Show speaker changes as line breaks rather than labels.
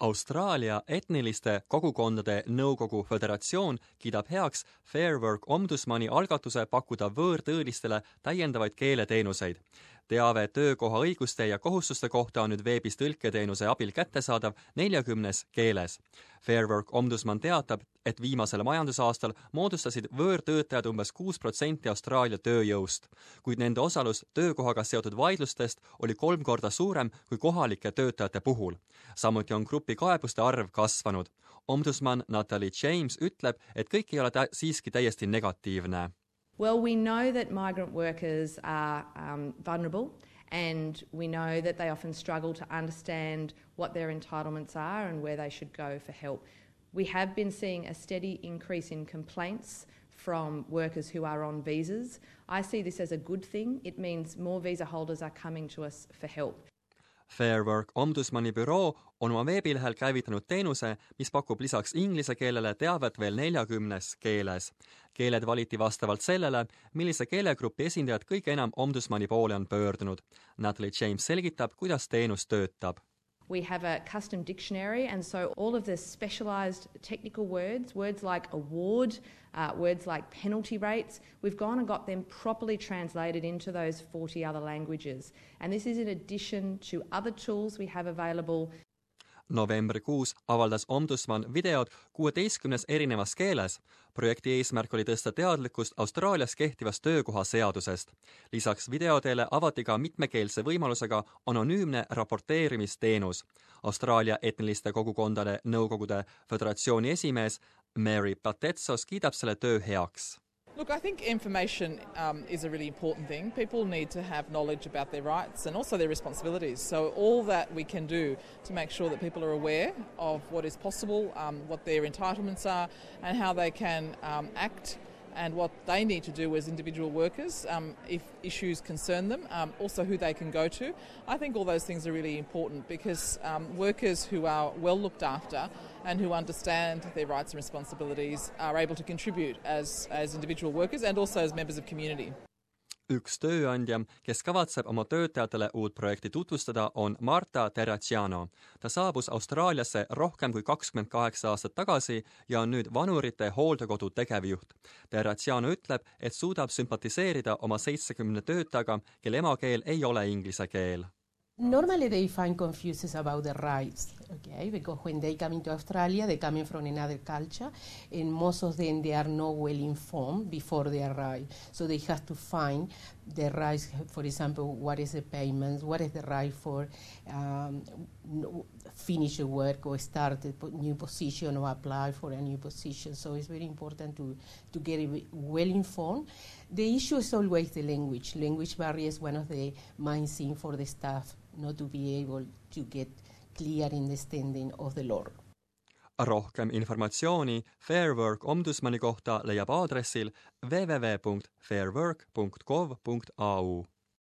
Austraalia etniliste kogukondade nõukogu föderatsioon kiidab heaks Fair Work ombudsmani algatuse pakkuda võõrtöölistele täiendavaid keeleteenuseid teave töökoha õiguste ja kohustuste kohta on nüüd veebis tõlketeenuse abil kättesaadav neljakümnes keeles. Fairwork ombudsman teatab, et viimasel majandusaastal moodustasid võõrtöötajad umbes kuus protsenti Austraalia tööjõust, kuid nende osalus töökohaga seotud vaidlustest oli kolm korda suurem kui kohalike töötajate puhul. samuti on grupi kaebuste arv kasvanud. ombudsman Natalie James ütleb, et kõik ei ole tä siiski täiesti negatiivne
Well, we know that migrant workers are um, vulnerable and we know that they often struggle to understand what their entitlements are and where they should go for help. We have been seeing a steady increase in complaints from workers who are on visas. I see this as a good thing. It means more visa holders are coming to us for help.
Fair Work ombudsmani büroo on oma veebilehel käivitanud teenuse, mis pakub lisaks inglise keelele teavet veel neljakümnes keeles. keeled valiti vastavalt sellele, millise keelegrupi esindajad kõige enam ombudsmani poole on pöördunud. Natalie James selgitab, kuidas teenus töötab
We have a custom dictionary, and so all of the specialised technical words, words like award, uh, words like penalty rates, we've gone and got them properly translated into those 40 other languages. And this is in addition to other tools we have available
novembrikuus avaldas ombudsman videod kuueteistkümnes erinevas keeles. projekti eesmärk oli tõsta teadlikkust Austraalias kehtivast töökohaseadusest. lisaks videodele avati ka mitmekeelse võimalusega anonüümne raporteerimisteenus. Austraalia etniliste kogukondade nõukogude föderatsiooni esimees Mary Patetsos kiidab selle töö heaks
Look, I think information um, is a really important thing. People need to have knowledge about their rights and also their responsibilities. So, all that we can do to make sure that people are aware of what is possible, um, what their entitlements are, and how they can um, act and what they need to do as individual workers um, if issues concern them, um, also who they can go to. I think all those things are really important because um, workers who are well looked after and who understand their rights and responsibilities are able to contribute as, as individual workers and also as members of community.
Üks tööandja, kes kavatseb oma töötajatele uut projekti tutvustada, on Marta Terraciano. ta saabus Austraaliasse rohkem kui kakskümmend kaheksa aastat tagasi ja on nüüd vanurite hooldekodu tegevjuht. Terraciano ütleb, et suudab sümpatiseerida oma seitsekümne töötajaga, kelle emakeel ei ole inglise keel
Normally they find confuses about the rights, okay, because when they come into Australia, they come in from another culture, and most of them they are not well informed before they arrive. So they have to find the rights, for example, what is the payment, what is the right for um, finish a work or start a new position or apply for a new position. So it's very important to, to get well informed. The issue is always the language. Language barrier is one of the main things for the staff not to be able to get clear understanding of the law.
rohkem informatsiooni Fair Work ombudsmani kohta leiab aadressil www.fairwork.gov.au